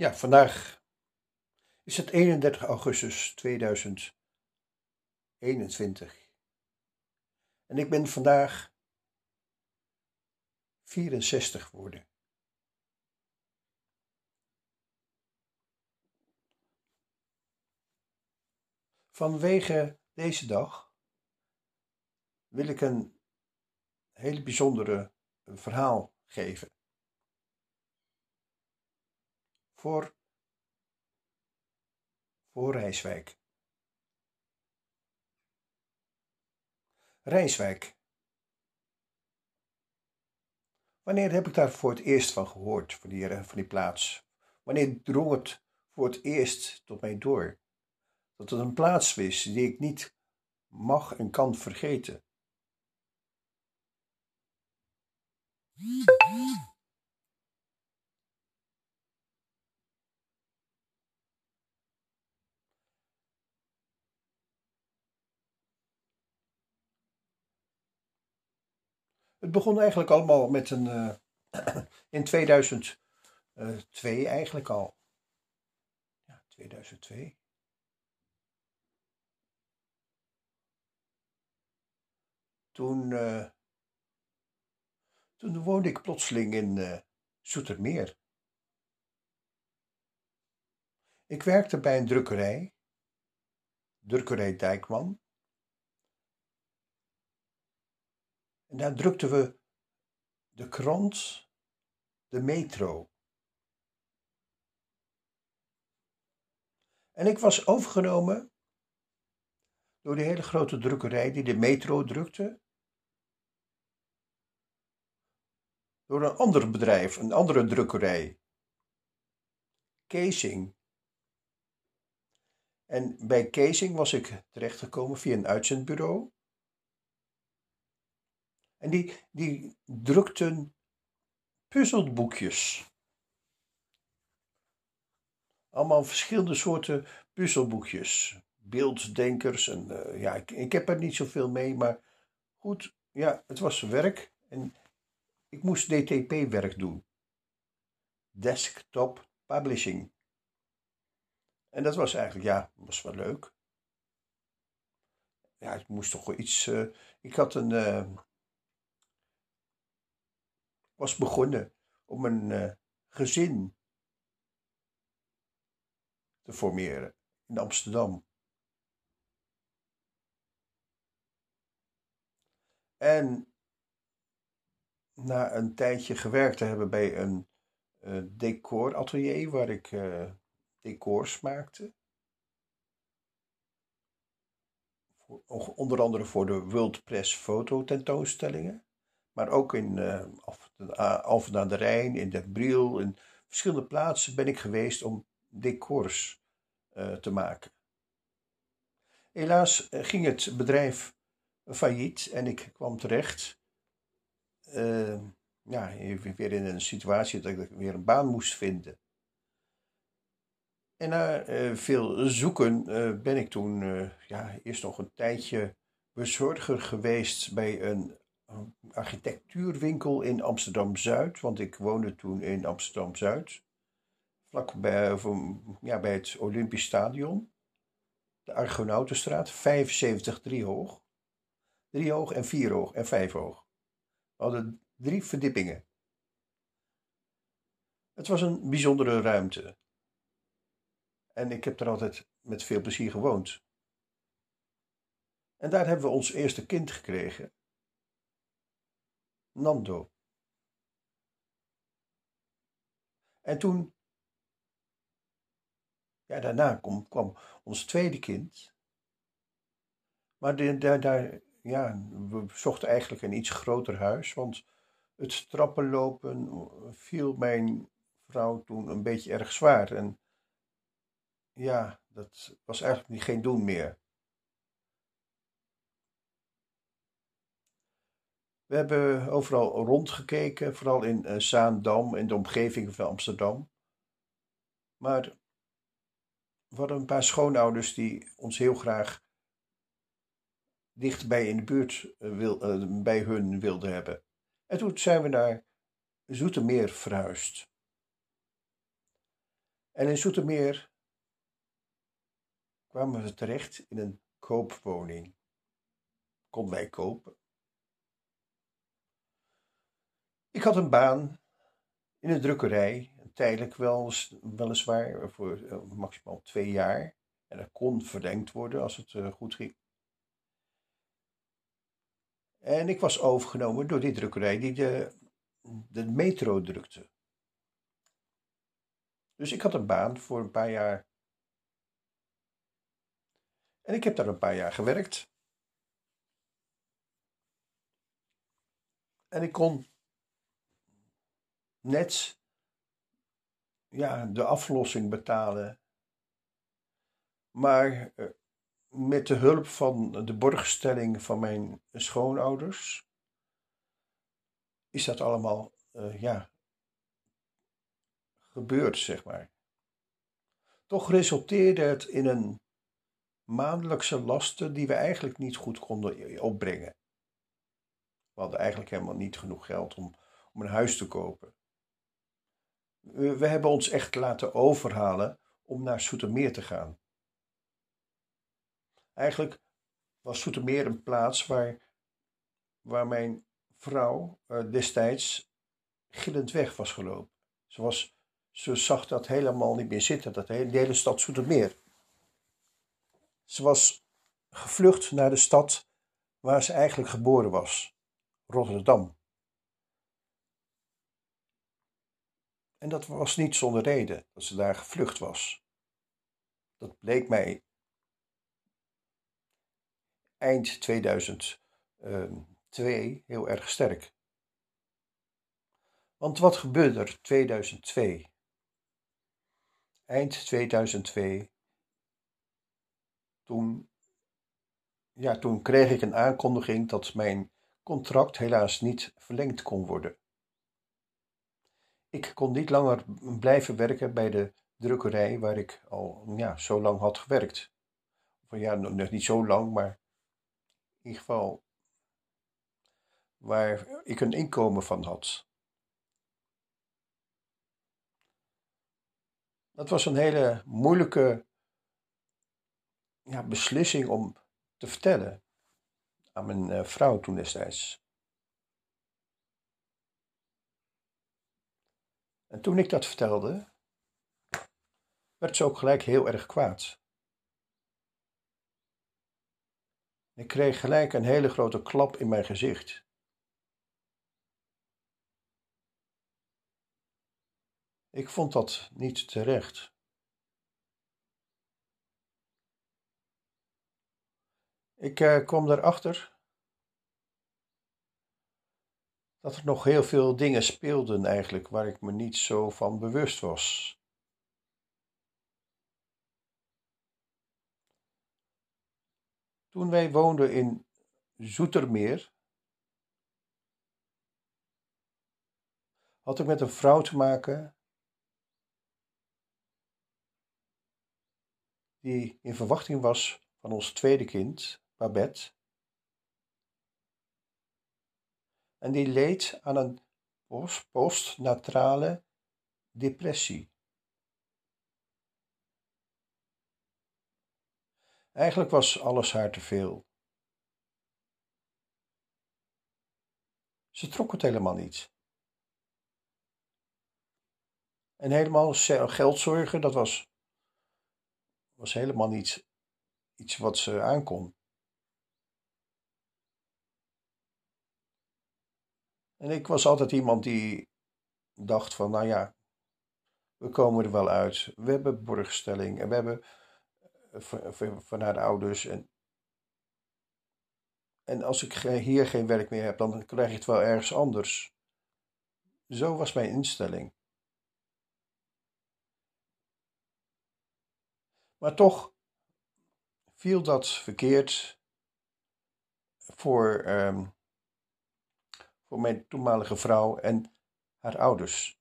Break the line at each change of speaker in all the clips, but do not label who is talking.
Ja, vandaag is het 31 augustus 2021. En ik ben vandaag 64 geworden. Vanwege deze dag wil ik een hele bijzondere verhaal geven. Voor, voor Rijswijk. Rijswijk. Wanneer heb ik daar voor het eerst van gehoord, van die, van die plaats? Wanneer drong het voor het eerst tot mij door? Dat het een plaats is die ik niet mag en kan vergeten. Het begon eigenlijk allemaal met een. Uh, in 2002 eigenlijk al. Ja, 2002. Toen, uh, toen woonde ik plotseling in uh, Zoetermeer. Ik werkte bij een drukkerij, drukkerij Dijkman. En daar drukten we de krant, de metro. En ik was overgenomen door de hele grote drukkerij die de metro drukte. Door een ander bedrijf, een andere drukkerij. Casing. En bij Casing was ik terechtgekomen via een uitzendbureau. En die, die drukten puzzelboekjes. Allemaal verschillende soorten puzzelboekjes. Beelddenkers en uh, ja, ik, ik heb er niet zoveel mee, maar goed, ja, het was werk en ik moest DTP-werk doen. Desktop Publishing. En dat was eigenlijk, ja, was wel leuk. Ja, ik moest toch wel iets. Uh, ik had een, uh, was begonnen om een uh, gezin te formeren in Amsterdam. En na een tijdje gewerkt te hebben bij een uh, decoratelier waar ik uh, decors maakte. Onder andere voor de World Press fototentoonstellingen maar ook in uh, Alphen aan de Rijn, in Den Briel, in verschillende plaatsen ben ik geweest om decors uh, te maken. Helaas eh, ging het bedrijf failliet en ik kwam terecht uh, ja, weer in een situatie dat ik weer een baan moest vinden. En na veel zoeken ben ik toen ja, eerst nog een tijdje bezorger geweest bij een architectuurwinkel in Amsterdam-Zuid, want ik woonde toen in Amsterdam-Zuid, vlak bij, ja, bij het Olympisch Stadion, de Argonautenstraat, 75 drie hoog, drie hoog en vier hoog en vijf hoog. We hadden drie verdiepingen. Het was een bijzondere ruimte. En ik heb er altijd met veel plezier gewoond. En daar hebben we ons eerste kind gekregen. Nando. En toen, ja, daarna kwam, kwam ons tweede kind. Maar daar, daar, ja, we zochten eigenlijk een iets groter huis, want het trappenlopen viel mijn vrouw toen een beetje erg zwaar. En ja, dat was eigenlijk geen doen meer. We hebben overal rondgekeken, vooral in uh, Zaandam en de omgeving van Amsterdam. Maar we hadden een paar schoonouders die ons heel graag dichtbij in de buurt uh, wil, uh, bij hun wilden hebben. En toen zijn we naar Zoetermeer verhuisd. En in Zoetermeer kwamen we terecht in een koopwoning. Konden wij kopen. Ik had een baan in een drukkerij, tijdelijk wel, weliswaar, voor eh, maximaal twee jaar. En dat kon verlengd worden als het eh, goed ging. En ik was overgenomen door die drukkerij die de, de metro drukte. Dus ik had een baan voor een paar jaar. En ik heb daar een paar jaar gewerkt. En ik kon net ja, de aflossing betalen. Maar eh, met de hulp van de borgstelling van mijn schoonouders is dat allemaal uh, ja, gebeurd, zeg maar. Toch resulteerde het in een maandelijkse lasten die we eigenlijk niet goed konden opbrengen. We hadden eigenlijk helemaal niet genoeg geld om, om een huis te kopen. We, hebben ons echt laten overhalen om naar Soetermeer te gaan. Eigenlijk was Soetermeer een plaats waar, waar mijn vrouw uh, destijds gillend weg was gelopen. Ze, was, zag dat helemaal niet meer zitten, dat hele, de hele stad Soetermeer. Ze was gevlucht naar de stad waar ze eigenlijk geboren was, Rotterdam. En dat was niet zonder reden dat ze daar gevlucht was. Dat bleek mij eind 2002 heel erg sterk. Want wat gebeurde er 2002? Eind 2002, toen, ja, toen kreeg ik een aankondiging dat mijn contract helaas niet verlengd kon worden. Ik kon niet langer blijven werken bij de drukkerij waar ik al ja, zo lang had gewerkt. Of ja, nog niet zo lang, maar in ieder geval waar ik een inkomen van had. Dat was een hele moeilijke ja, beslissing om te vertellen aan mijn uh, vrouw toen destijds. En toen ik dat vertelde, werd ze ook gelijk heel erg kwaad. Ik kreeg gelijk een hele grote klap in mijn gezicht. Ik vond dat niet terecht. Ik uh, kwam erachter dat er nog heel veel dingen speelden eigenlijk waar ik me niet zo van bewust was. Toen wij woonden in Zoetermeer, had ik met een vrouw te maken die in verwachting was van ons tweede kind, Babette. En die leed aan een postnatrale depressie. Eigenlijk was alles haar te veel. Ze trok het helemaal niet. En helemaal geldzorgen, dat was, was helemaal niet iets wat ze aankon. En ik was altijd iemand die dacht van, nou ja, we komen er wel uit. We hebben borgstelling en we hebben van haar ouders. En, en als ik hier geen werk meer heb, dan krijg ik het wel ergens anders. Zo was mijn instelling. Maar toch viel dat verkeerd voor, um, voor mijn toenmalige vrouw en haar ouders.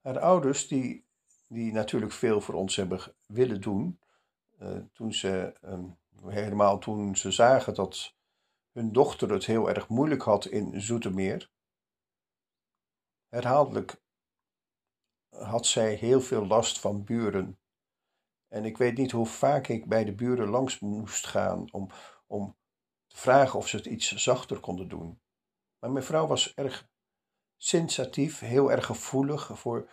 Haar ouders, die, die natuurlijk veel voor ons hebben willen doen, uh, toen ze, um, helemaal toen ze zagen dat hun dochter het heel erg moeilijk had in Zoetermeer, Herhaaldelijk had zij heel veel last van buren. En ik weet niet hoe vaak ik bij de buren langs moest gaan om, om te vragen of ze het iets zachter konden doen. Maar mijn vrouw was erg sensitief, heel erg gevoelig voor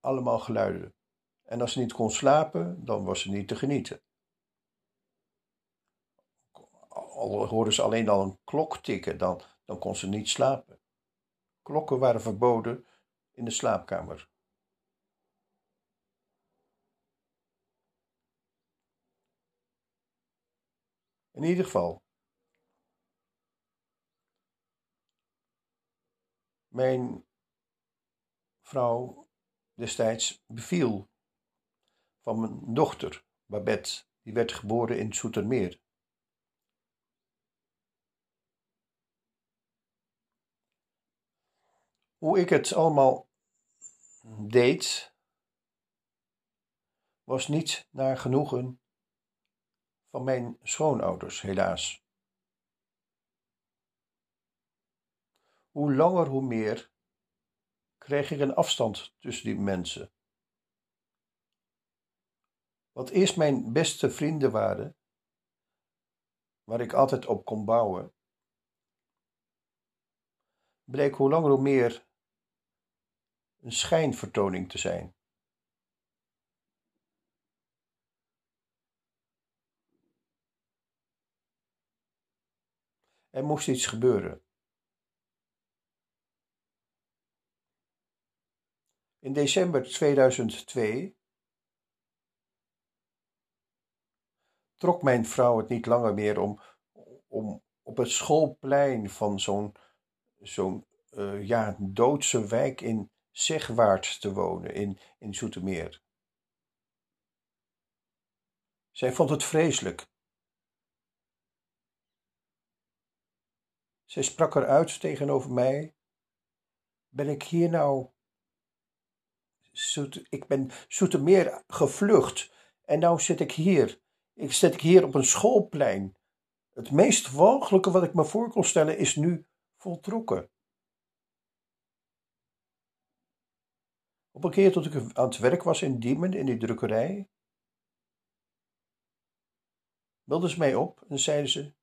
allemaal geluiden. En als ze niet kon slapen, dan was ze niet te genieten. Al hoorde ze alleen al een klok tikken, dan, dan kon ze niet slapen. Klokken waren verboden in de slaapkamer. In ieder geval. Mijn vrouw destijds beviel van mijn dochter, Babette. Die werd geboren in Soetermeer. Hoe ik het allemaal deed, was niet naar genoegen van mijn schoonouders, helaas. Hoe langer, hoe meer kreeg ik een afstand tussen die mensen. Wat eerst mijn beste vrienden waren, waar ik altijd op kon bouwen, bleek hoe langer hoe meer een schijnvertoning te zijn. Er moest iets gebeuren. In december 2002 trok mijn vrouw het niet langer meer om, om op het schoolplein van zo'n ja, doodse wijk in Zegwaard te wonen, in, in Zoetermeer. Zij vond het vreselijk. Zij sprak eruit tegenover mij. Ben ik hier nou... Ik ben Zoetermeer gevlucht en nou zit ik hier. Ik zit ik hier op een schoolplein. Het meest walgelijke wat ik me voor kon stellen is nu voltrokken. Op een keer tot ik aan het werk was in Diemen, in die drukkerij, belden ze mij op en zeiden ze: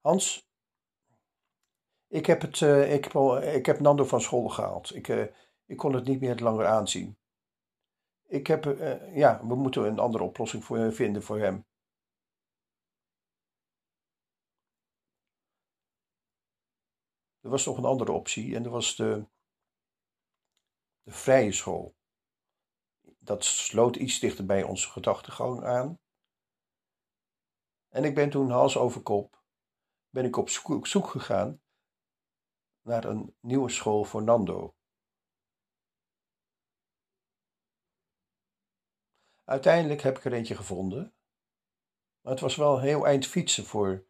Hans, ik heb, het, uh, ik, ik heb Nando van school gehaald. Ik, uh, ik kon het niet meer langer aanzien. Ik heb, uh, ja, we moeten een andere oplossing voor vinden voor hem. Er was nog een andere optie en dat was de, de vrije school. Dat sloot iets dichter bij onze gedachtegang aan. En ik ben toen hals over kop ben ik op zoek gegaan naar een nieuwe school voor Nando. Uiteindelijk heb ik er eentje gevonden. Maar het was wel heel eind fietsen voor,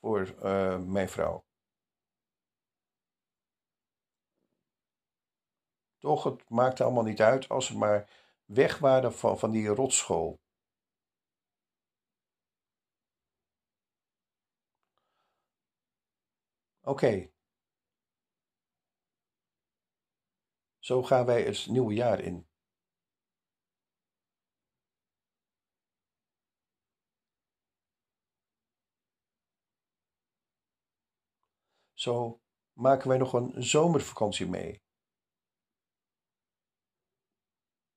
voor uh, mijn vrouw. Toch, het maakte allemaal niet uit als ze maar weg waren van, van die rotschool. Oké. Zo gaan wij het nieuwe jaar in. Zo maken wij nog een zomervakantie mee.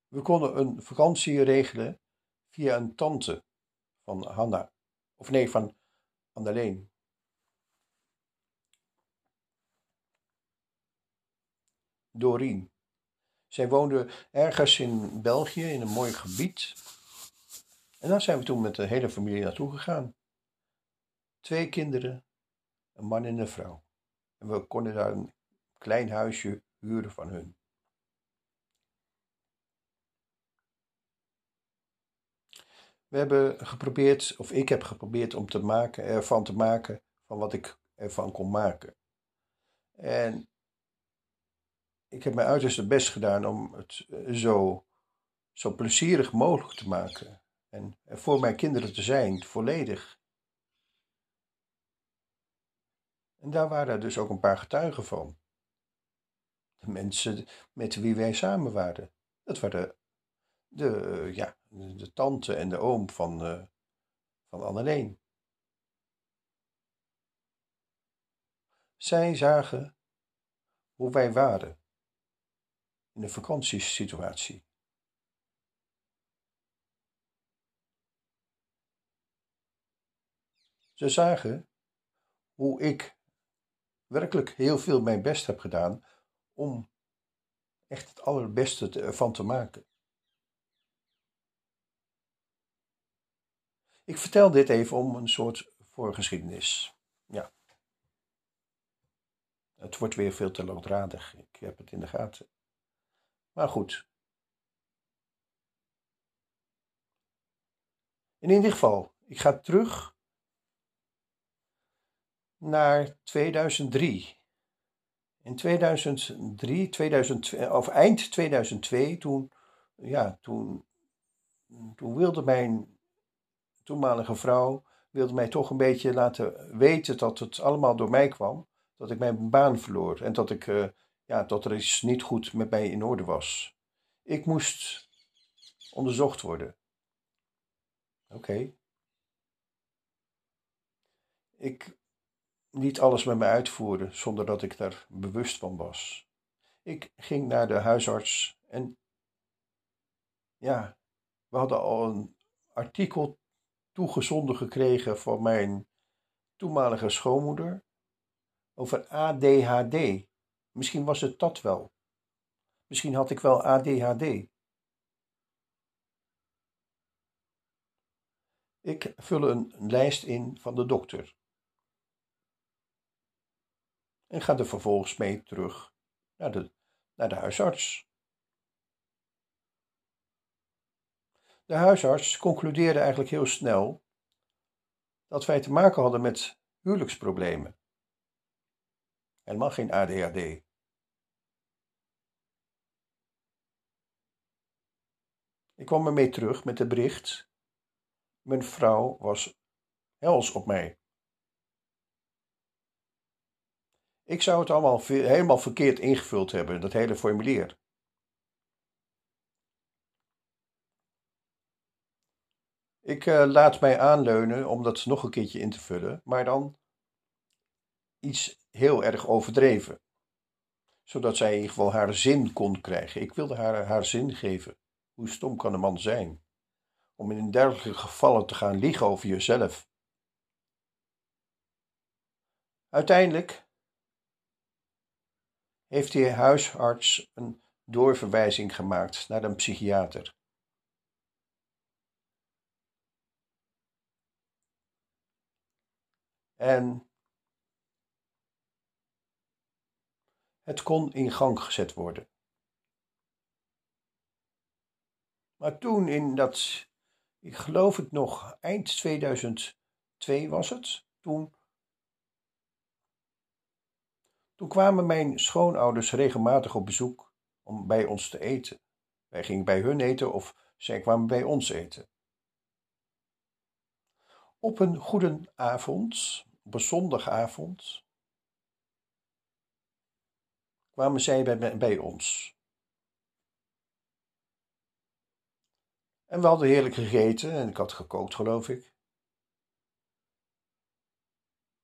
We konden een vakantie regelen via een tante van Hanna. Of nee, van Anneleen. Doreen. Zij woonde ergens in België in een mooi gebied. En daar zijn we toen met de hele familie naartoe gegaan. Twee kinderen, een man en een vrouw. En we konden daar een klein huisje huren van hun. We hebben geprobeerd, of ik heb geprobeerd om te maken, ervan te maken van wat ik ervan kon maken. En ik heb mijn uiterste best gedaan om het eh, zo, zo plezierig mogelijk te maken. En voor mijn kinderen te zijn, volledig. En daar waren dus ook een paar getuigen van. de mensen met wie wij samen waren. Dat waren de, ja, de tante en de oom van, uh, van Anneleen. Zij zagen hoe wij waren in een vakantiesituatie. Ze zagen hoe ik werkelijk heel veel mijn best heb gedaan om echt het allerbeste ervan te maken. Ik vertel dit even om een soort voorgeschiedenis. Ja. Het wordt weer veel te langdradig. Ik heb het in de gaten. Maar goed. In ieder geval, ik ga terug naar 2003. In 2003, 2002, of eind 2002, toen, ja, toen, toen wilde mijn toenmalige vrouw wilde mij toch een beetje laten weten dat het allemaal door mij kwam. Dat ik mijn baan verloor en dat, ik, uh, ja, dat er iets niet goed met mij in orde was. Ik moest onderzocht worden. Oké. Ik liet alles met me uitvoeren zonder dat ik daar bewust van was. Ik ging naar de huisarts en ja, we hadden al een artikel toegezonden gekregen van mijn toenmalige schoonmoeder over ADHD. Misschien was het dat wel. Misschien had ik wel ADHD. Ik vul een lijst in van de dokter. En ga er vervolgens mee terug naar de, naar de huisarts. De huisarts concludeerde eigenlijk heel snel dat wij te maken hadden met huwelijksproblemen. Helemaal geen ADHD. Ik kwam ermee terug met het bericht: mijn vrouw was hels op mij. Ik zou het allemaal helemaal verkeerd ingevuld hebben, dat hele formulier. Ik uh, laat mij aanleunen om dat nog een keertje in te vullen, maar dan iets heel erg overdreven. Zodat zij in ieder geval haar zin kon krijgen. Ik wilde haar haar zin geven. Hoe stom kan een man zijn? Om in dergelijke gevallen te gaan liegen over jezelf. Uiteindelijk heeft die huisarts een doorverwijzing gemaakt naar een psychiater. En het kon in gang gezet worden. Maar toen in dat, ik geloof het nog, eind 2002 was het, toen, toen kwamen mijn schoonouders regelmatig op bezoek om bij ons te eten. Wij gingen bij hun eten of zij kwamen bij ons eten. Op een goede avond, op een zondagavond, kwamen zij bij, bij ons. En we hadden heerlijk gegeten en ik had gekookt, geloof ik.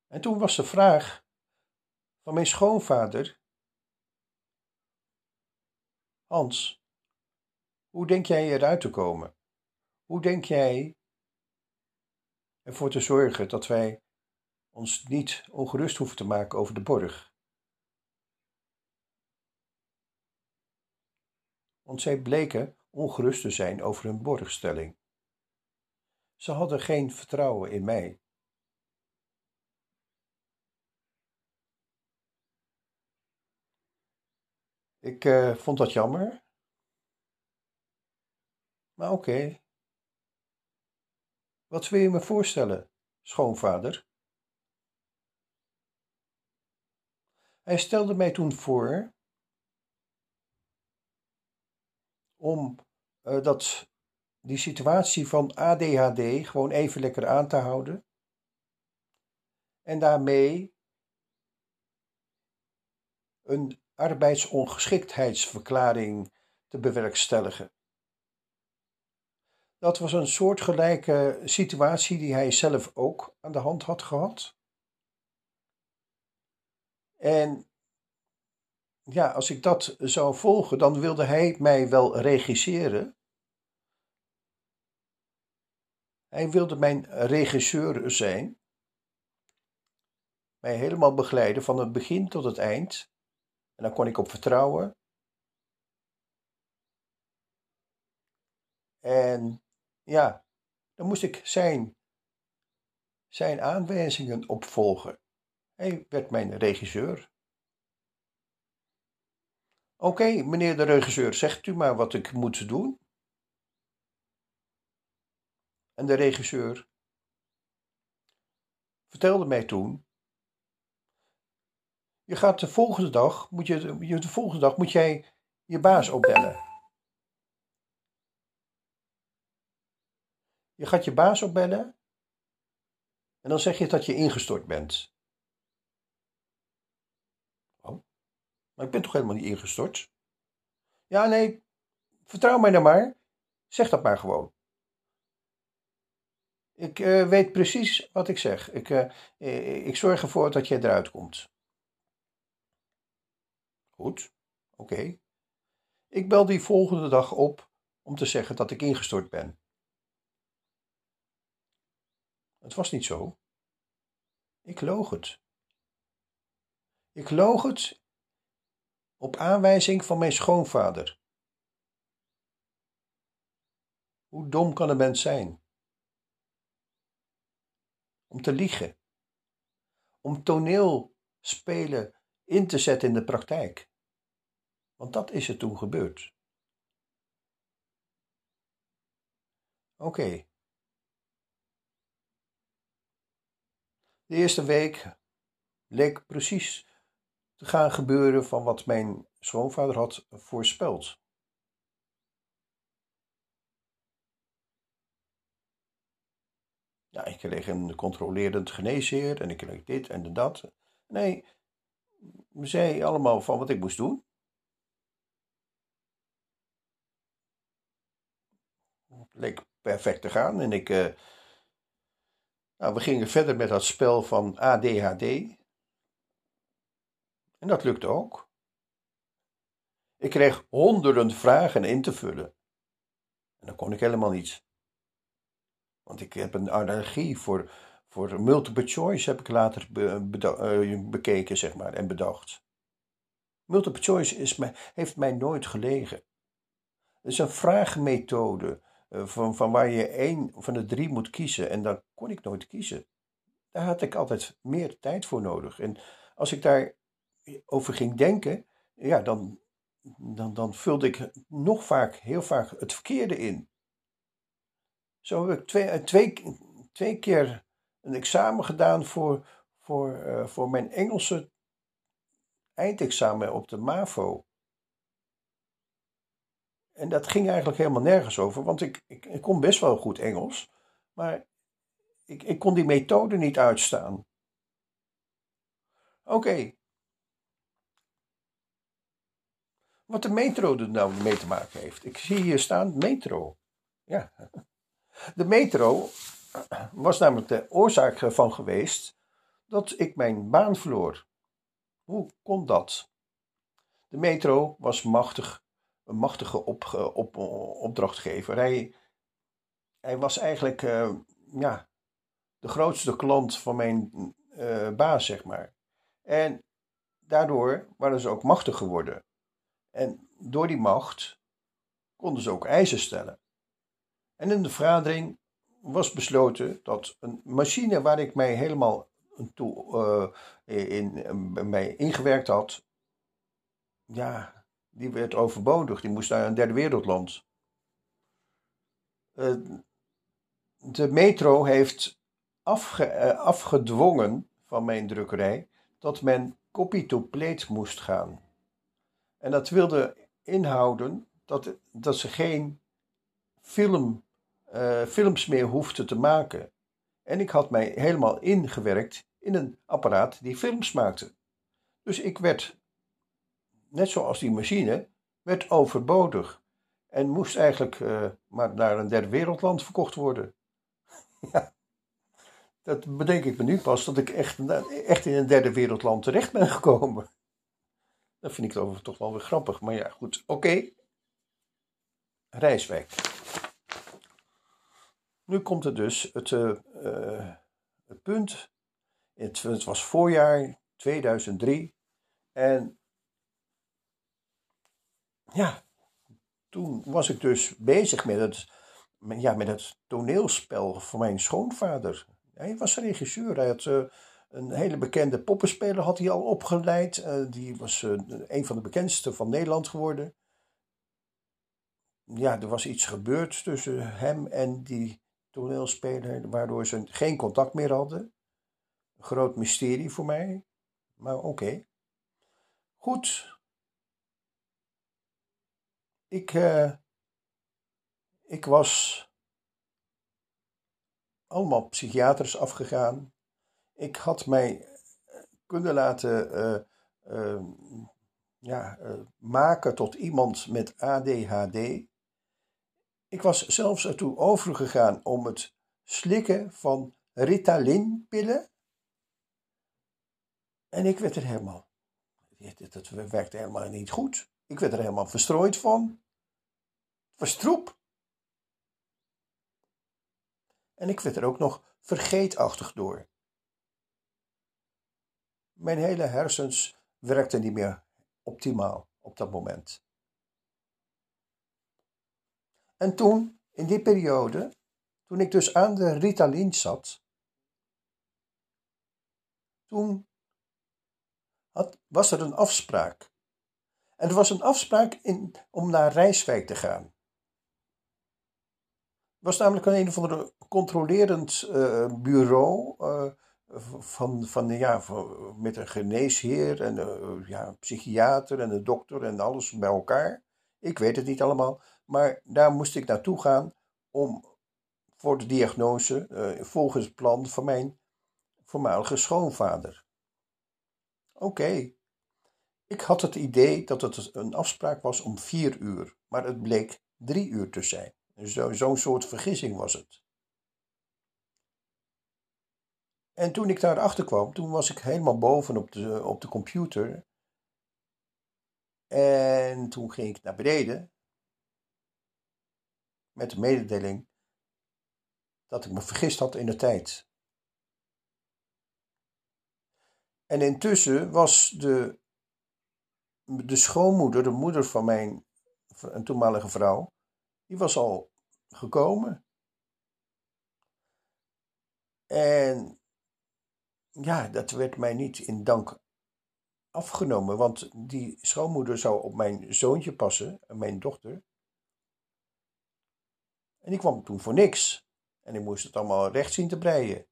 En toen was de vraag van mijn schoonvader: Hans, hoe denk jij eruit te komen? Hoe denk jij ervoor te zorgen dat wij ons niet ongerust hoeven te maken over de borg? Want zij bleken ongerust te zijn over hun borgstelling. Ze hadden geen vertrouwen in mij. Ik uh, vond dat jammer. Maar oké. Wat wil je me voorstellen, schoonvader? Hij stelde mij toen voor om uh, dat, die situatie van ADHD gewoon even lekker aan te houden. En daarmee een arbeidsongeschiktheidsverklaring te bewerkstelligen. Dat was een soortgelijke situatie die hij zelf ook aan de hand had gehad. En ja, als ik dat zou volgen, dan wilde hij mij wel regisseren. Hij wilde mijn regisseur zijn. Mij helemaal begeleiden van het begin tot het eind. En daar kon ik op vertrouwen. En ja, dan moest ik zijn, zijn aanwijzingen opvolgen. Hij werd mijn regisseur. Oké, meneer de regisseur, zegt u maar wat ik moet doen. En de regisseur vertelde mij toen: je gaat de volgende dag, moet je, de volgende dag moet jij je baas opbellen. Je gaat je baas opbellen en dan zeg je dat je ingestort bent. Oh, maar ik ben toch helemaal niet ingestort? Ja, nee, vertrouw mij nou maar. Zeg dat maar gewoon. Ik uh, weet precies wat ik zeg. Ik, uh, ik zorg ervoor dat jij eruit komt. Goed, oké. Ik bel die volgende dag op om te zeggen dat ik ingestort ben. Het was niet zo. Ik loog het. Ik loog het op aanwijzing van mijn schoonvader. Hoe dom kan een mens zijn? Om te liegen. Om toneelspelen in te zetten in de praktijk. Want dat is er toen gebeurd. Oké. De eerste week leek precies te gaan gebeuren van wat mijn schoonvader had voorspeld. Ja, ik kreeg een controlerend geneesheer en ik kreeg dit en dat. Nee, zei allemaal van wat ik moest doen. Het leek perfect te gaan en ik... Uh, nou, we gingen verder met dat spel van ADHD. En dat lukte ook. Ik kreeg honderden vragen in te vullen. En dan kon ik helemaal niet. Want ik heb een allergie voor, voor multiple choice, heb ik later eh, bekeken, zeg maar, en bedacht. Multiple choice is mij, heeft mij nooit gelegen. Het is een vraagmethode uh, van, van waar je één van de drie moet kiezen. En dan kon ik nooit kiezen. Daar had ik altijd meer tijd voor nodig. En als ik daar over ging denken, ja, dan, dan, dan vulde ik nog vaak, heel vaak het verkeerde in. Zo heb ik twee, eh, twee, twee keer een examen gedaan voor, voor, uh, voor mijn Engelse eindexamen op de MAVO. En dat ging eigenlijk helemaal nergens over, want ik, ik, ik kon best wel goed Engels, maar ik, ik kon die methode niet uitstaan. Oké. Wat de metro er nou mee te maken heeft. Ik zie hier staan metro. Ja. De metro was namelijk de oorzaak van geweest dat ik mijn baan verloor. Hoe kon dat? De metro was machtig, een machtige op, op, opdrachtgever. Hij, hij was eigenlijk uh, ja, de grootste klant van mijn baas, zeg maar. En daardoor waren ze ook machtig geworden. En door die macht konden ze ook eisen stellen. En in de vergadering was besloten dat een machine waar ik mij helemaal toe, uh, in, in, ingewerkt had, ja, die werd overbodig. Die moest naar een derde wereldland. Uh, de metro heeft uh, afgedwongen van mijn drukkerij dat men copy-to-plate moest gaan. En dat wilde inhouden dat, dat ze geen film uh, films meer hoefde te maken. En ik had mij helemaal ingewerkt in een apparaat die films maakte. Dus ik werd net zoals die machine, werd overbodig en moest eigenlijk uh, maar naar een derde wereldland verkocht worden. ja, dat bedenk ik me nu pas, dat ik echt, echt in een derde wereldland terecht ben gekomen. Dat vind ik overigens toch wel weer grappig, maar ja, goed, oké. Okay. Rijswijk. Nu komt er dus het, uh, het punt. Het, het was voorjaar 2003 en ja, toen was ik dus bezig met het, ja, met het toneelspel van mijn schoonvader. Hij was regisseur. Hij had uh, een hele bekende poppenspeler had hij al opgeleid. Uh, die was uh, een van de bekendste van Nederland geworden. Ja, er was iets gebeurd tussen hem en die toneelspeler, waardoor ze geen contact meer hadden. Een groot mysterie voor mij, maar oké. Goed, ik, uh, ik was allemaal psychiaters afgegaan. Ik had mij kunnen laten uh, uh, ja, maken tot iemand met ADHD. Ik was zelfs ertoe overgegaan om het slikken van Ritalin-pillen. En ik werd er helemaal. Dat werkte helemaal niet goed. Ik werd er helemaal verstrooid van. Het was troep. En ik werd er ook nog vergeetachtig door. Mijn hele hersens werkten niet meer optimaal op dat moment. En toen, in die periode, toen ik dus aan de Ritalin zat, toen was er een afspraak en er was een afspraak in, om naar Rijswijk te gaan. Het was namelijk een, een of andere controlerend uh, bureau uh, van, van, ja, met een geneesheer en ja, een psychiater en een dokter en alles bij elkaar. Ik weet het niet allemaal, maar daar moest ik naartoe gaan om voor de diagnose volgens het plan van mijn voormalige schoonvader. Oké, ik had het idee dat het een afspraak was om vier uur, maar het bleek drie uur te zijn. Zo'n zo soort vergissing was het. En toen ik daarachter kwam, toen was ik helemaal boven op de, op de computer. En toen ging ik naar beneden met de mededeling dat ik me vergist had in de tijd. En intussen was de de schoonmoeder, de moeder van mijn een toenmalige vrouw, die was al gekomen. En ja, dat werd mij niet in dank afgenomen, want die schoonmoeder zou op mijn zoontje passen, mijn dochter. En die kwam toen voor niks. En ik moest het allemaal recht zien te breien.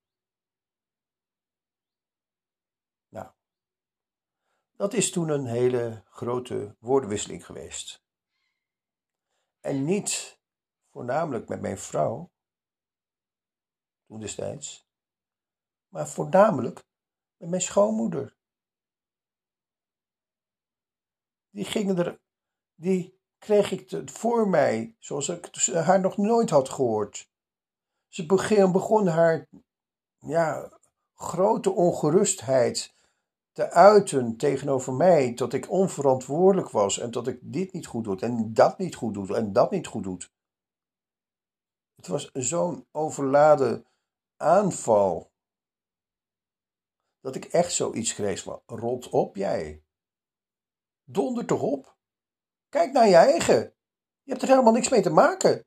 Dat is toen een hele grote woordenwisseling geweest. En niet voornamelijk met mijn vrouw, toen destijds, maar voornamelijk met mijn schoonmoeder. Die gingen er, die kreeg ik voor mij, zoals ik haar nog nooit had gehoord. Ze begon, begon haar ja, grote ongerustheid te uiten tegenover mij dat ik onverantwoordelijk was en dat ik dit niet goed doe en dat niet goed doe en dat niet goed doe. Het was zo'n overladen aanval dat ik echt zoiets kreeg van rot op jij. Donder toch op. Kijk naar je eigen. Je hebt er helemaal niks mee te maken.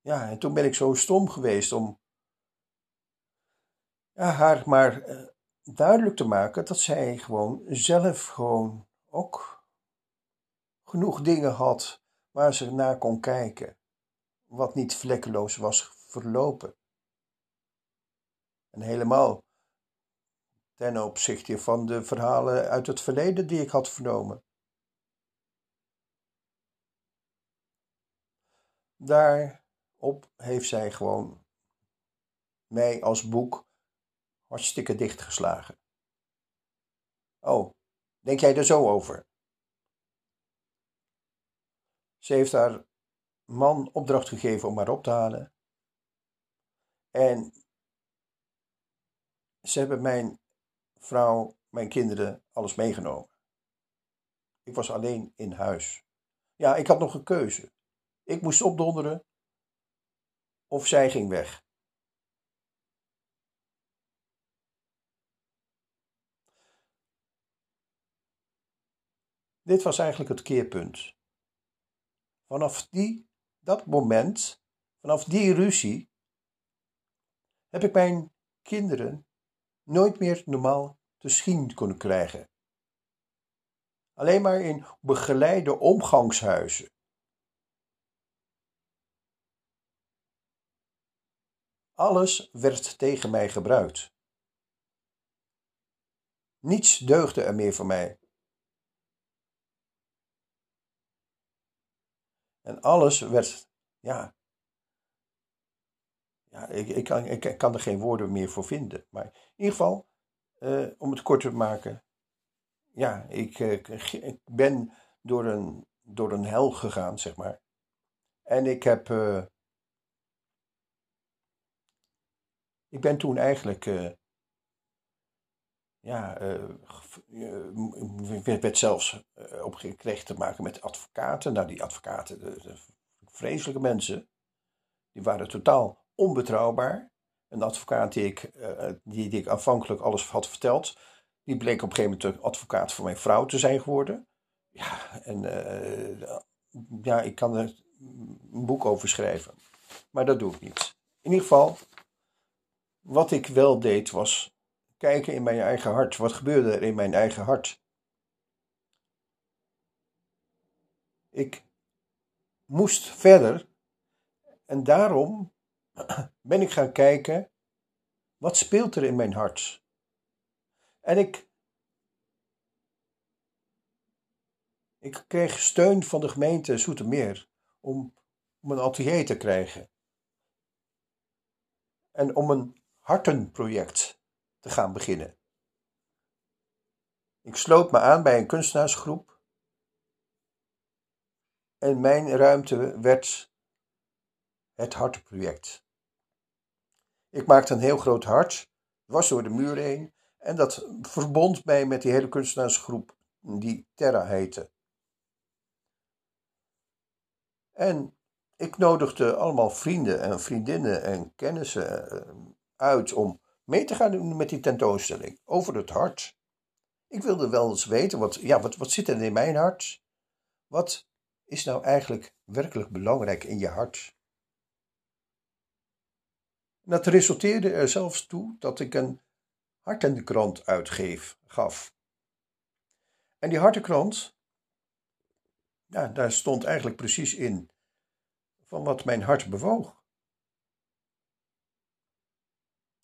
Ja, en toen ben ik zo stom geweest om ja, haar maar eh, duidelijk te maken dat zij gewoon zelf gewoon ook genoeg dingen had waar ze naar kon kijken, wat niet vlekkeloos was verlopen. En helemaal ten opzichte van de verhalen uit het verleden die ik had vernomen. Daarop heeft zij gewoon mij als boek hartstikke dichtgeslagen. Oh, Denk jij er zo over? Ze heeft haar man opdracht gegeven om haar op te halen. En ze hebben mijn vrouw, mijn kinderen, alles meegenomen. Ik was alleen in huis. Ja, ik had nog een keuze. Ik moest opdonderen of zij ging weg. Dit was eigenlijk het keerpunt. Vanaf die, dat moment, vanaf die ruzie, heb ik mijn kinderen nooit meer normaal te zien kunnen krijgen. Alleen maar in begeleide omgangshuizen. Alles werd tegen mij gebruikt. Niets deugde er meer voor mij. En alles werd, ja, ja ik, ik, kan, ik kan er geen woorden meer voor vinden. Maar in ieder geval, uh, om het kort te maken, ja, ik, eh, ik, ben door een, door een hel gegaan, zeg maar. En ik heb, uh, ik ben toen eigenlijk, ja, werd, werd zelfs opgekregen te maken met advocaten. Nou, die advocaten, de, de vreselijke mensen, die waren totaal onbetrouwbaar. Een advocaat die ik, die, die ik aanvankelijk alles had verteld, die bleek op een gegeven moment de advocaat voor mijn vrouw te zijn geworden. Ja, en uh, ja, ik kan er een boek over schrijven. Maar dat doe ik niet. In ieder geval, wat ik wel deed was kijken in mijn eigen hart. Wat gebeurde er in mijn eigen hart? Ik moest verder en daarom ben ik gaan kijken, wat speelt er in mijn hart? En ik, ik kreeg steun van de gemeente Zoetermeer om, om een atelier te krijgen. En om een hartenproject te gaan beginnen. Ik sloot me aan bij een kunstenaarsgroep. En mijn ruimte werd het hartenproject. Ik maakte een heel groot hart, was door de muur heen en dat verbond mij met die hele kunstenaarsgroep die Terra heette. En ik nodigde allemaal vrienden en vriendinnen en kennissen eh, uit om mee te gaan doen met die tentoonstelling over het hart. Ik wilde wel eens weten, wat, ja, wat, wat zit er in mijn hart? Wat is nou eigenlijk werkelijk belangrijk in je hart? En dat resulteerde er zelfs toe dat ik een hartenkrant uitgeef, gaf. En die hartenkrant, ja, daar stond eigenlijk precies in van wat mijn hart bewoog.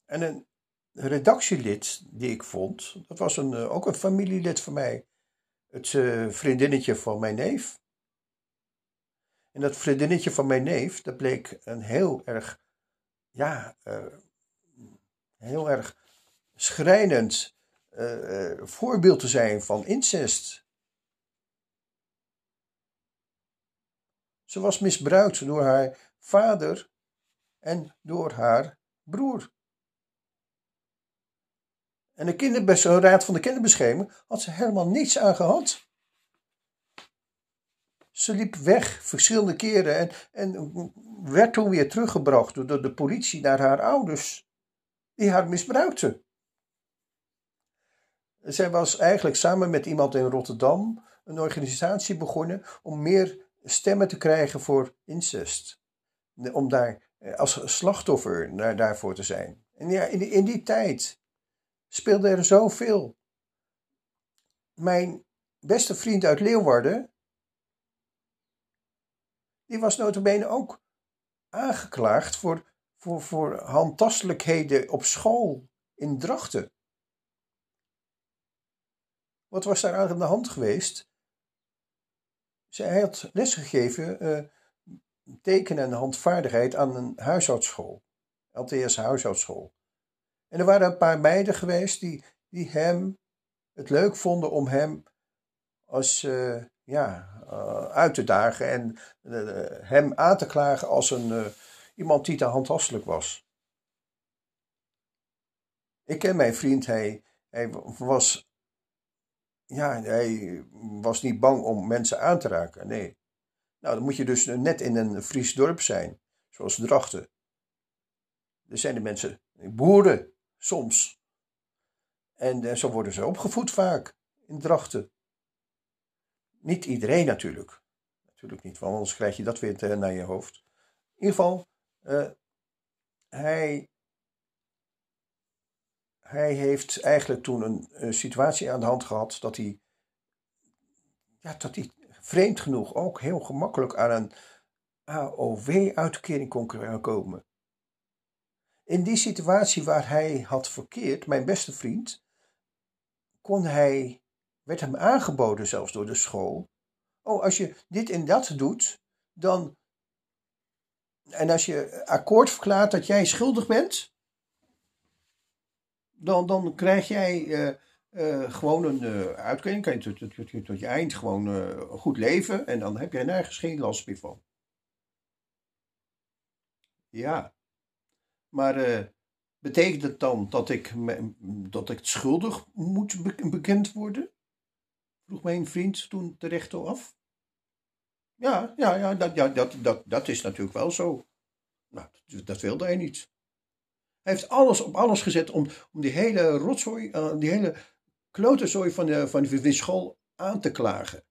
En een redactielid die ik vond, dat was een, eh, ook een familielid van mij, het uh, vriendinnetje van mijn neef. En dat vriendinnetje van mijn neef, dat bleek een heel erg, ja, uh, heel erg schrijnend uh, voorbeeld te zijn van incest. Ze was misbruikt door haar vader en door haar broer. En de raad van de kinderbescherming had ze helemaal niets aan gehad. Ze liep weg verschillende keren en, en werd toen weer teruggebracht door de politie naar haar ouders, die haar misbruikten. Zij was eigenlijk samen met iemand in Rotterdam een organisatie begonnen om meer stemmen te krijgen voor incest. Om daar eh, als slachtoffer naar, daarvoor te zijn. En ja, in die, in die tijd speelde er zoveel. Mijn beste vriend uit Leeuwarden, die was notabene ook aangeklaagd voor, voor, voor handtastelijkheden op school in Drachten. Wat was daar aan de hand geweest? Zij had lesgegeven uh, tekenen en handvaardigheid aan een huishoudschool. LTS huishoudschool. En er waren een paar meiden geweest die, die hem het leuk vonden om hem als, uh, ja, uh, uit te dagen en uh, hem aan te klagen als een, iemand die te handtastelijk was. Ik ken mijn vriend, hij, hij was, ja, hij was niet bang om mensen aan te raken, nee. Nou, dan moet je dus net in een Fries dorp zijn, zoals Drachten. Er zijn de mensen, boeren, soms. En, en zo worden ze opgevoed vaak, in Drachten. Niet iedereen natuurlijk. Natuurlijk niet, want anders krijg je dat weer naar je hoofd. In ieder geval, uh, hij, hij heeft eigenlijk toen een, situatie aan de hand gehad dat hij, ja, dat hij vreemd genoeg ook heel gemakkelijk aan een AOW-uitkering kon komen. In die situatie waar hij had verkeerd, mijn beste vriend, kon hij, werd hem aangeboden zelfs door de school. Oh, als je dit en dat doet, dan. En als je akkoord verklaart dat jij schuldig bent, dan, dan krijg jij uh, uh, gewoon een uh, uitkering. Kan je tot, tot, tot, je eind gewoon goed leven. En dan heb je nergens geen last meer van. Ja. Maar betekent het dan dat ik, dat ik schuldig moet bekend worden? Vroeg mijn vriend toen terecht af. Ja, ja, ja, dat, ja dat, dat, dat is natuurlijk wel zo. Nou, dat wilde hij niet. Hij heeft alles op alles gezet om, om die hele rotzooi, uh, die hele klotenzooi van de, van de school aan te klagen.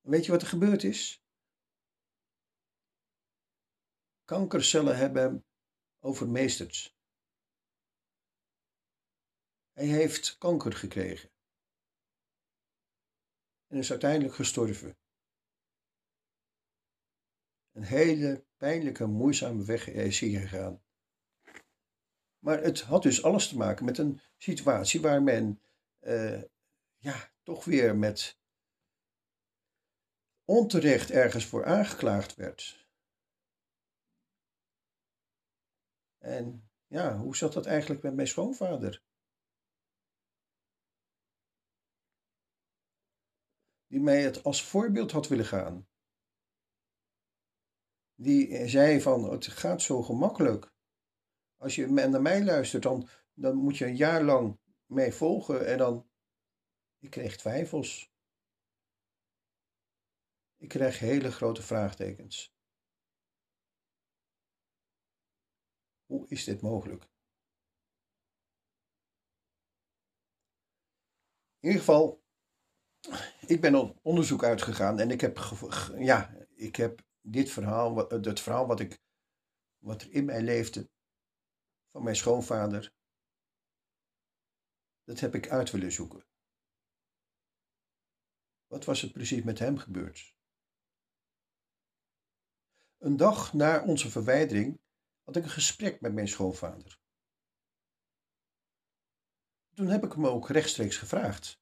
Weet je wat er gebeurd is? Kankercellen hebben hem overmeesterd. Hij heeft kanker gekregen. En is uiteindelijk gestorven. Een hele pijnlijke, moeizame weg is hier gegaan. Maar het had dus alles te maken met een situatie waar men uh, ja, toch weer met onterecht ergens voor aangeklaagd werd. En ja, hoe zat dat eigenlijk met mijn schoonvader? Die mij het als voorbeeld had willen gaan. Die zei van, het gaat zo gemakkelijk. Als je naar mij luistert, dan, dan moet je een jaar lang mee volgen en dan... Ik kreeg twijfels. Ik kreeg hele grote vraagtekens. Hoe is dit mogelijk? In ieder geval, ik ben op onderzoek uitgegaan en ik heb, ja, ik heb dit verhaal, het verhaal wat, ik, wat er in mij leefde, van mijn schoonvader, dat heb ik uit willen zoeken. Wat was er precies met hem gebeurd? Een dag na onze verwijdering had ik een gesprek met mijn schoonvader. Toen heb ik hem ook rechtstreeks gevraagd.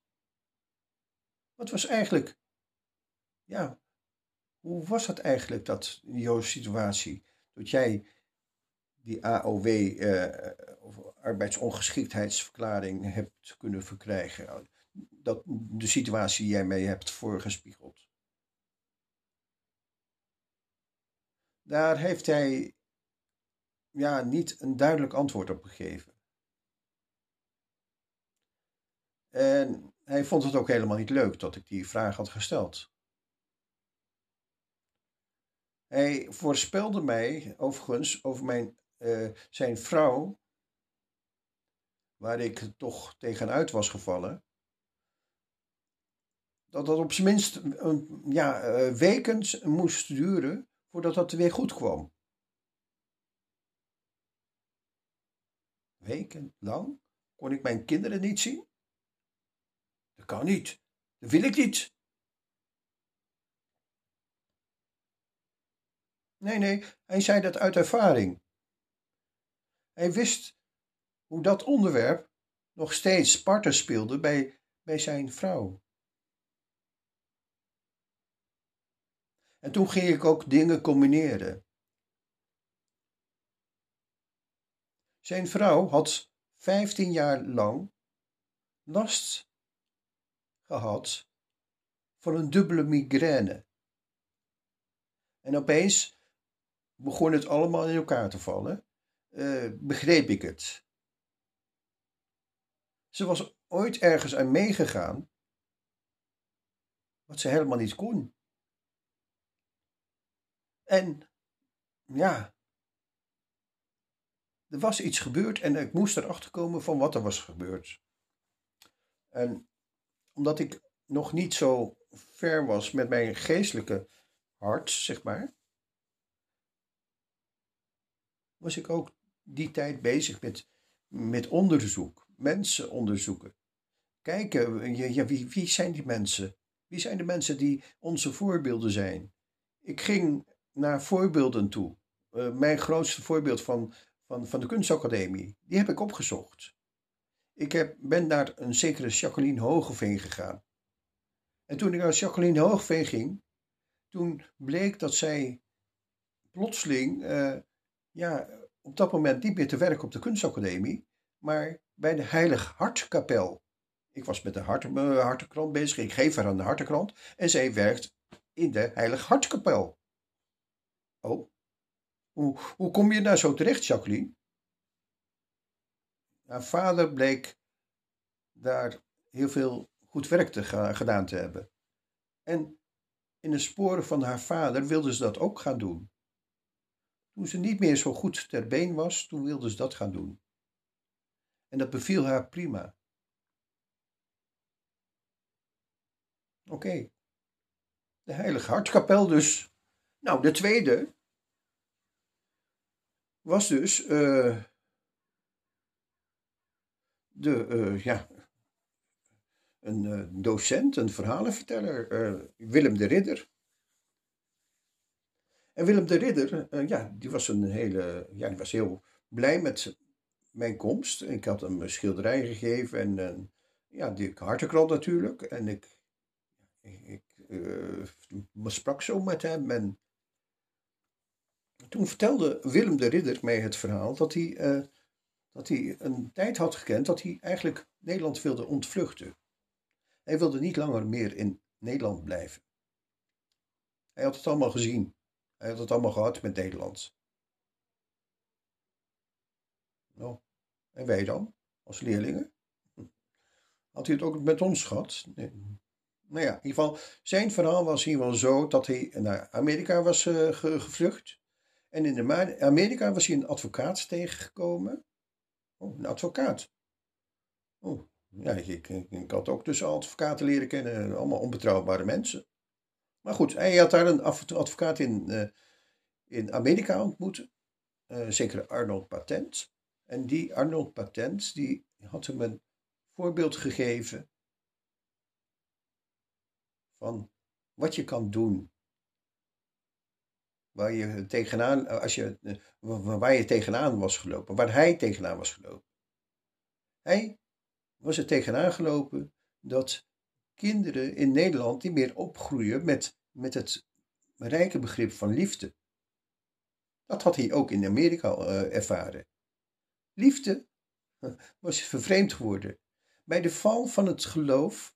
Wat was eigenlijk, ja, hoe was dat eigenlijk, dat, jouw situatie? Dat jij die AOW, eh, of arbeidsongeschiktheidsverklaring, hebt kunnen verkrijgen? Dat, de situatie die jij mee hebt voorgespiegeld. Daar heeft hij ja, niet een duidelijk antwoord op gegeven. En hij vond het ook helemaal niet leuk dat ik die vraag had gesteld. Hij voorspelde mij overigens over mijn, uh, zijn vrouw, waar ik toch tegenuit was gevallen, dat dat op zijn minst een, ja, uh, weken moest duren voordat dat weer goed kwam. Weken lang kon ik mijn kinderen niet zien? Dat kan niet. Dat wil ik niet. Nee, nee, hij zei dat uit ervaring. Hij wist hoe dat onderwerp nog steeds parten speelde bij, bij zijn vrouw. En toen ging ik ook dingen combineren. Zijn vrouw had 15 jaar lang last gehad van een dubbele migraine. En opeens begon het allemaal in elkaar te vallen. Uh, begreep ik het. Ze was ooit ergens aan meegegaan wat ze helemaal niet kon. En ja, er was iets gebeurd en ik moest erachter komen van wat er was gebeurd. En omdat ik nog niet zo ver was met mijn geestelijke hart, zeg maar, was ik ook die tijd bezig met, met onderzoek, mensen onderzoeken. Kijken, wie, wie zijn die mensen? Wie zijn de mensen die onze voorbeelden zijn? Ik ging naar voorbeelden toe. Uh, mijn grootste voorbeeld van, van, van de kunstacademie, die heb ik opgezocht. Ik heb, ben naar een zekere Jacqueline Hogeveen gegaan. En toen ik naar Jacqueline Hogeveen ging, toen bleek dat zij plotseling, uh, ja, op dat moment niet meer te werken op de kunstacademie, maar bij de Heilig Hartkapel. Ik was met de hart, uh, hartekrant bezig, ik geef haar aan de hartekrant en zij werkt in de Heilig Hartkapel. Oh, hoe, hoe kom je daar zo terecht, Jacqueline? Haar vader bleek daar heel veel goed werk te gedaan te hebben. En in de sporen van haar vader wilde ze dat ook gaan doen. Toen ze niet meer zo goed ter been was, toen wilde ze dat gaan doen. En dat beviel haar prima. Oké. De Heilige Hartkapel dus. Nou, de tweede was dus uh, de, uh, ja, een uh, docent, een verhalenverteller, Willem de Ridder. En Willem de Ridder, ja, die was een hele, ja, die was heel blij met mijn komst. Ik had hem een schilderij gegeven en ja, die hartekrant natuurlijk. En ik, ik, sprak zo met hem en toen vertelde Willem de Ridder mij het verhaal dat hij, dat hij een tijd had gekend dat hij eigenlijk Nederland wilde ontvluchten. Hij wilde niet langer meer in Nederland blijven. Hij had het allemaal gezien. Hij had het allemaal gehad met Nederland. Nou, en wij dan, als leerlingen? Had hij het ook met ons gehad? Nee. Nou ja, in ieder geval, zijn verhaal was hier wel zo dat hij naar Amerika was uh, gevlucht. En in Amerika was hij een advocaat tegengekomen. Oh, een advocaat. Oh, ja, ik, ik, had ook dus advocaten leren kennen, allemaal onbetrouwbare mensen. Maar goed, hij had daar een advocaat in, uh, in Amerika ontmoet, uh, zeker Arnold Patent. En die Arnold Patent, die had hem een voorbeeld gegeven van wat je kan doen waar je tegenaan, als je, waar je tegenaan was gelopen, waar hij tegenaan was gelopen. Hij was er tegenaan gelopen dat kinderen in Nederland niet meer opgroeien met, met het rijke begrip van liefde. Dat had hij ook in Amerika uh, ervaren. Liefde was vervreemd geworden. Bij de val van het geloof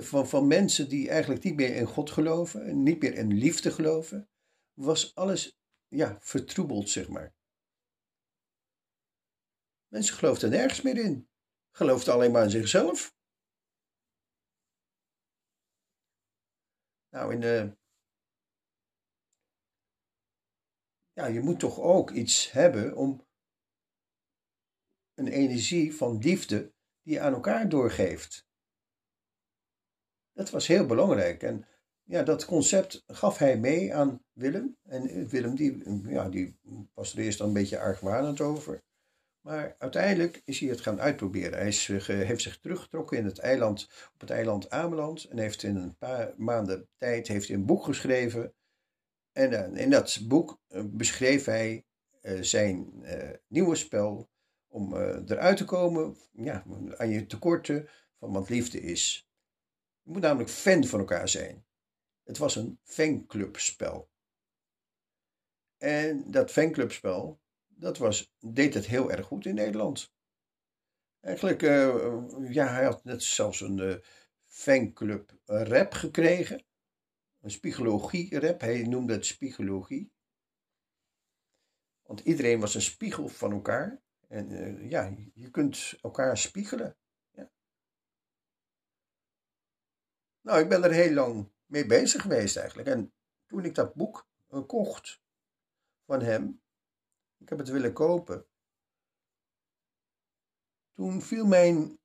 van, van mensen die eigenlijk niet meer in God geloven, niet meer in liefde geloven, was alles ja, vertroebeld, zeg maar. Mensen geloofden nergens meer in. Geloofden alleen maar in zichzelf. Nou, in de. Ja, je moet toch ook iets hebben om een energie van liefde die je aan elkaar doorgeeft. Dat was heel belangrijk. En ja, dat concept gaf hij mee aan Willem. En Willem die, ja, die was er eerst dan een beetje argwanend over. Maar uiteindelijk is hij het gaan uitproberen. Hij is, heeft zich teruggetrokken in het eiland, op het eiland Ameland. En heeft in een paar maanden tijd heeft een boek geschreven. En uh, in dat boek beschreef hij zijn nieuwe spel om eruit te komen ja, aan je tekorten van wat liefde is. Je moet namelijk fan van elkaar zijn. Het was een fanclubspel. En dat fanclubspel, dat was, deed het heel erg goed in Nederland. Eigenlijk, uh, ja, hij had net zelfs een uh, fanclub rap gekregen. Een spiegologie-rap. Hij noemde het spiegologie. Want iedereen was een spiegel van elkaar. En uh, ja, je kunt elkaar spiegelen. Ja. Nou, ik ben er heel lang mee bezig geweest eigenlijk. En toen ik dat boek kocht van hem, ik heb het willen kopen toen viel mijn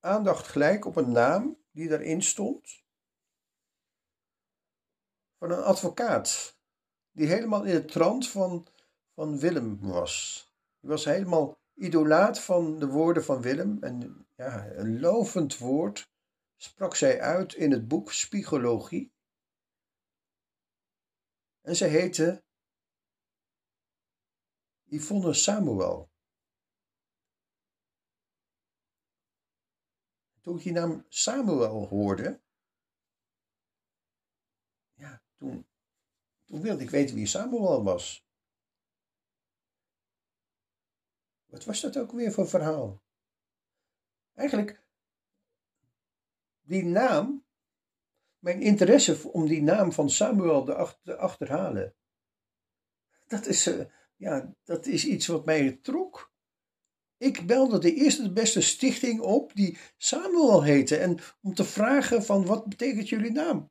aandacht gelijk op een naam die daarin stond. Van een advocaat. Die helemaal in het trant van, van Willem was. Die was helemaal idolaat van de woorden van Willem. En ja, een lovend woord sprak zij uit in het boek Spiegologie. En zij heette Yvonne Samuel. toen ik die naam Samuel hoorde, ja, toen, toen wilde ik weten wie Samuel was. Wat was dat ook weer voor verhaal? Eigenlijk, die naam, mijn interesse om die naam van Samuel te achterhalen, dat is, uh, ja, dat is iets wat mij trok. Ik belde de eerste de beste stichting op die Samuel heette en om te vragen van wat betekent jullie naam?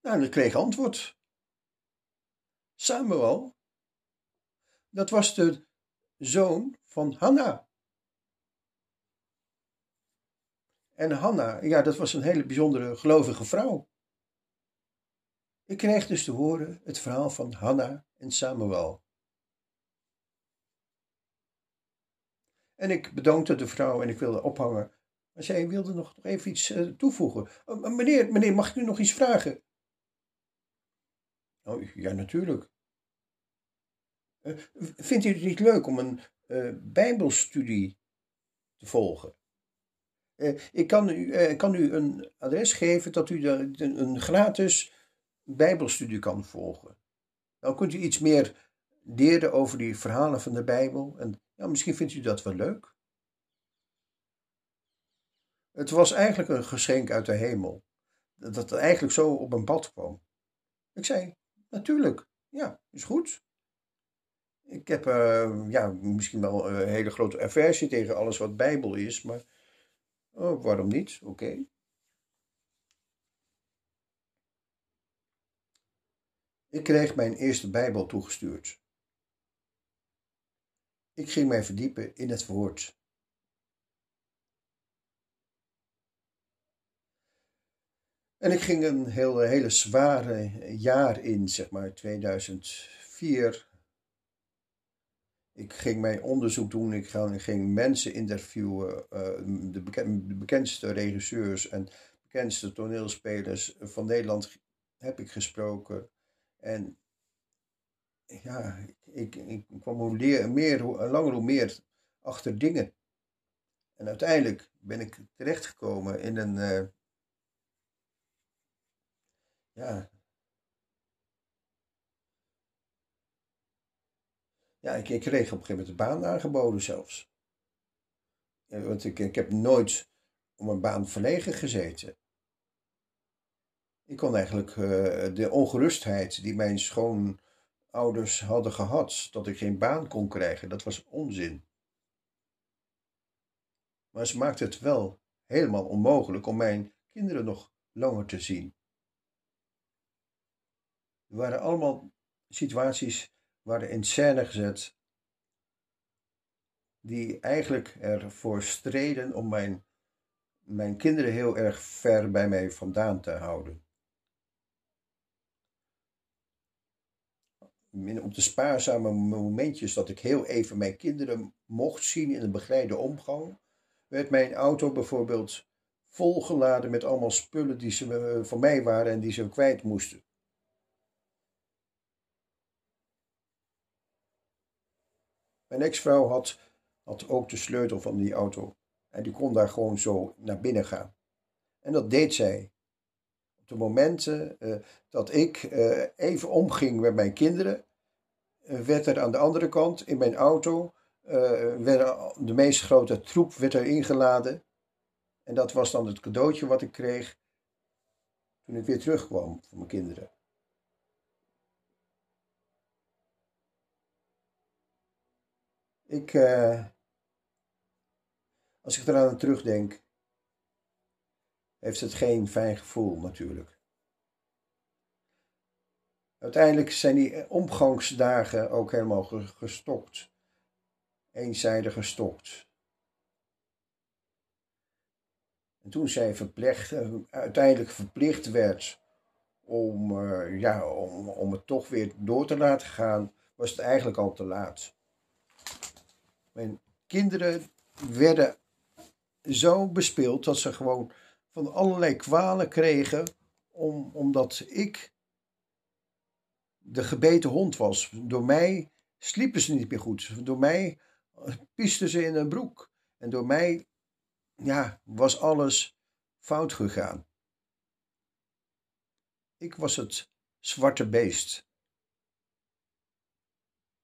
Nou, ik kreeg antwoord. Samuel, dat was de zoon van Hanna. En Hanna, ja, dat was een hele bijzondere gelovige vrouw. Ik kreeg dus te horen het verhaal van Hanna en Samuel. En ik bedankte de vrouw en ik wilde ophangen. Maar zij wilde nog even iets uh, toevoegen. Uh, meneer, meneer, mag ik u nog iets vragen? Oh, ja, natuurlijk. Vindt u het niet leuk om een bijbelstudie te volgen? Ik kan u, kan u een adres geven dat u een gratis bijbelstudie kan volgen. Dan kunt u iets meer leren over die verhalen van de Bijbel. En ja, misschien vindt u dat wel leuk. Het was eigenlijk een geschenk uit de hemel. Dat het eigenlijk zo op een pad kwam. Ik zei, natuurlijk, ja, is goed. Ik heb uh, ja, misschien wel een hele grote aversie tegen alles wat Bijbel is, maar oh, waarom niet? Oké. Ik kreeg mijn eerste Bijbel toegestuurd. Ik ging mij verdiepen in het woord. En ik ging een heel, hele zware jaar in, zeg maar 2004. Ik ging mijn onderzoek doen, ik ging mensen interviewen, eh, de, bekendste regisseurs en bekendste toneelspelers van Nederland heb ik gesproken. En ja, ik, ik kwam hoe meer, langer hoe meer achter dingen. En uiteindelijk ben ik terechtgekomen in een. Uh, ja. Ja, ik, kreeg op een gegeven moment een baan aangeboden zelfs. want ik, heb nooit om een baan verlegen gezeten. Ik kon eigenlijk uh, de ongerustheid die mijn schoonouders hadden gehad, dat ik geen baan kon krijgen, dat was onzin. Maar ze maakte het wel helemaal onmogelijk om mijn kinderen nog langer te zien. Er waren allemaal situaties waren in scène gezet die eigenlijk ervoor streden om mijn, mijn kinderen heel erg ver bij mij vandaan te houden. op de spaarzame momentjes dat ik heel even mijn kinderen mocht zien in een begeleide omgang, werd mijn auto bijvoorbeeld volgeladen met allemaal spullen die ze eh, van mij waren en die ze kwijt moesten. Mijn ex-vrouw had, had ook de sleutel van die auto en die kon daar gewoon zo naar binnen gaan. En dat deed zij de momenten uh, dat ik uh, even omging met mijn kinderen, werd er aan de andere kant in mijn auto werd de meest grote troep werd er ingeladen. En dat was dan het cadeautje wat ik kreeg toen ik weer terugkwam voor mijn kinderen. Ik, uh, als ik eraan terugdenk, heeft het geen fijn gevoel natuurlijk. Uiteindelijk zijn die omgangsdagen ook helemaal gestopt. Eenzijdig gestopt. En toen zij eh, uiteindelijk verplicht werd om, uh, ja, om, om het toch weer door te laten gaan, was het eigenlijk al te laat. Mijn kinderen werden zo bespeeld dat ze gewoon van allerlei kwalen kregen, om, omdat ik de gebeten hond was. Door mij sliepen ze niet meer goed. Door mij pisten ze in een broek. En door mij ja, was alles fout gegaan. Ik was het zwarte beest.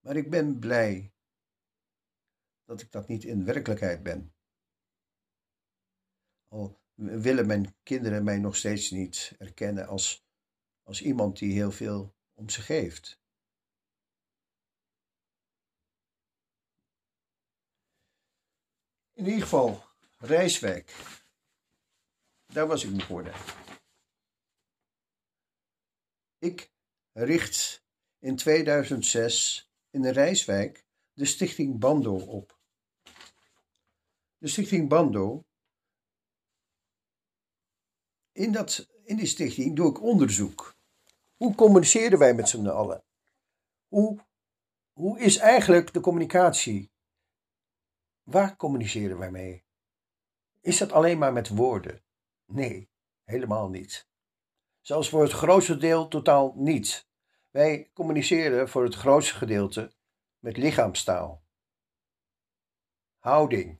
Maar ik ben blij dat ik dat niet in werkelijkheid ben. Al willen mijn kinderen mij nog steeds niet erkennen als, als iemand die heel veel om ze geeft. In ieder geval, Rijswijk. Daar was ik geworden. Ik richt in 2006 in Rijswijk de Stichting Bando op. De Stichting Bando. In, dat, in die stichting doe ik onderzoek. Hoe communiceren wij met z'n allen? Hoe, hoe is eigenlijk de communicatie? Waar communiceren wij mee? Is dat alleen maar met woorden? Nee, helemaal niet. Zelfs voor het grootste deel totaal niet. Wij communiceren voor het grootste gedeelte met lichaamstaal. Houding.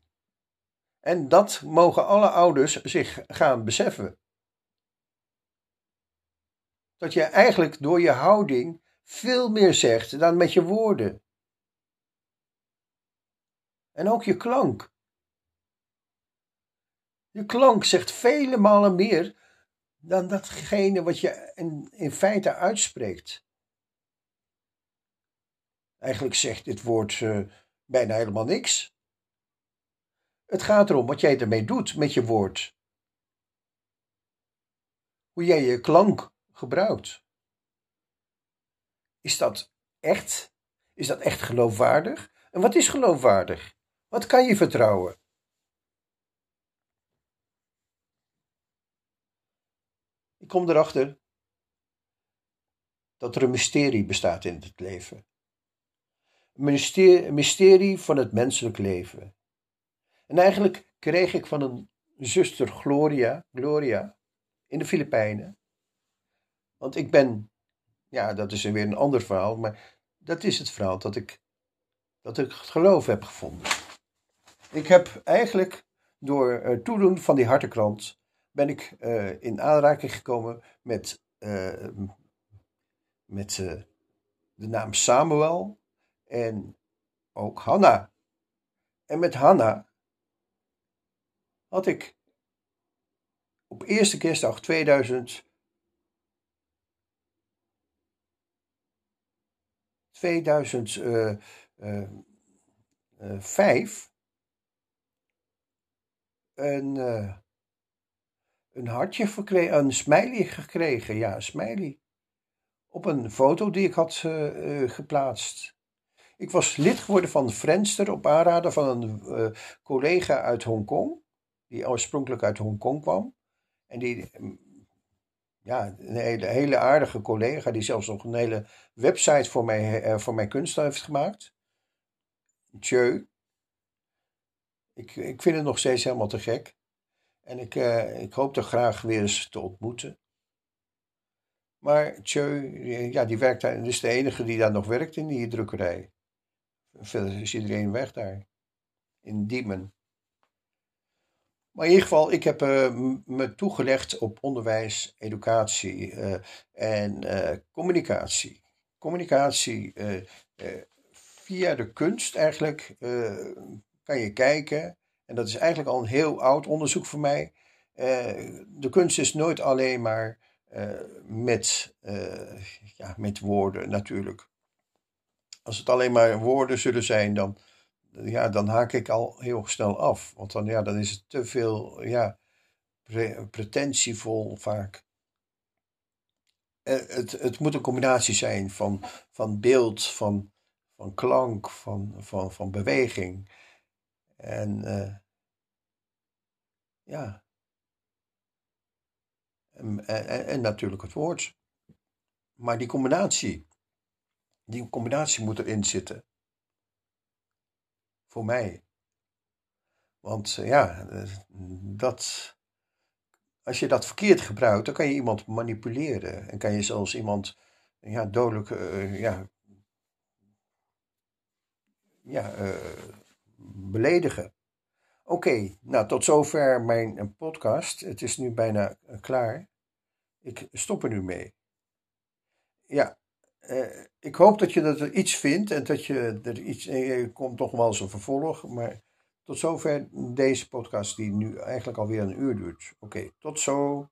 En dat mogen alle ouders zich gaan beseffen. Dat je eigenlijk door je houding veel meer zegt dan met je woorden. En ook je klank. Je klank zegt vele malen meer dan datgene wat je in, in feite uitspreekt. Eigenlijk zegt dit woord uh, bijna helemaal niks. Het gaat erom wat jij ermee doet met je woord. Hoe jij je klank gebruikt. Is dat echt? Is dat echt geloofwaardig? En wat is geloofwaardig? Wat kan je vertrouwen? Ik kom erachter dat er een mysterie bestaat in het leven. Een mysterie van het menselijk leven. En eigenlijk kreeg ik van een zuster Gloria, Gloria in de Filipijnen. Want ik ben, ja, dat is weer een ander verhaal, maar dat is het verhaal dat ik, dat ik het geloof heb gevonden. Ik heb eigenlijk door het toedoen van die hartenkrant ben ik uh, in aanraking gekomen met, uh, met de naam Samuel en ook Hanna. En met Hanna had ik op eerste kerstdag 2000 2005 een een hartje gekregen, een smiley gekregen. Ja, een smiley. Op een foto die ik had geplaatst. Ik was lid geworden van Friendster op aanraden van een collega uit Hongkong. Die oorspronkelijk uit Hongkong kwam. En die, mm, ja, een hele, hele aardige collega. Die zelfs nog een hele website voor, mij, uh, voor mijn kunst heeft gemaakt. Tjeu. Ik, ik vind het nog steeds helemaal te gek. En ik, uh, ik hoop er graag weer eens te ontmoeten. Maar Tjeu, ja, die werkt daar, dus de enige die daar nog werkt in die drukkerij. Verder is iedereen weg daar. In Diemen. Maar in ieder geval, ik heb uh, me toegelegd op onderwijs, educatie uh, en communicatie. Communicatie via de kunst eigenlijk kan je kijken, en dat is eigenlijk al een heel oud onderzoek voor mij. de kunst is nooit alleen maar met, ja, met woorden natuurlijk. Als het alleen maar woorden zullen zijn, dan, ja, dan haak ik al heel snel af. Want dan, ja, dan is het te veel ja, pretentievol vaak. Eh, het, het moet een combinatie zijn van, van beeld, van, van klank, van, van, van beweging. En uh, ja. En, en, en, natuurlijk het woord. Maar die combinatie, die combinatie moet erin zitten. Voor mij. Want uh, ja, dat, als je dat verkeerd gebruikt, dan kan je iemand manipuleren. En kan je zelfs iemand ja, dodelijk uh, ja, ja, beledigen. Oké, nou tot zover mijn eh, podcast. Het is nu bijna klaar. Ik stop er nu mee. Ja, uh, ik hoop dat je er iets vindt en dat je er iets. Er komt nog wel eens een vervolg, maar tot zover deze podcast, die nu eigenlijk alweer een uur duurt. Oké, tot zo.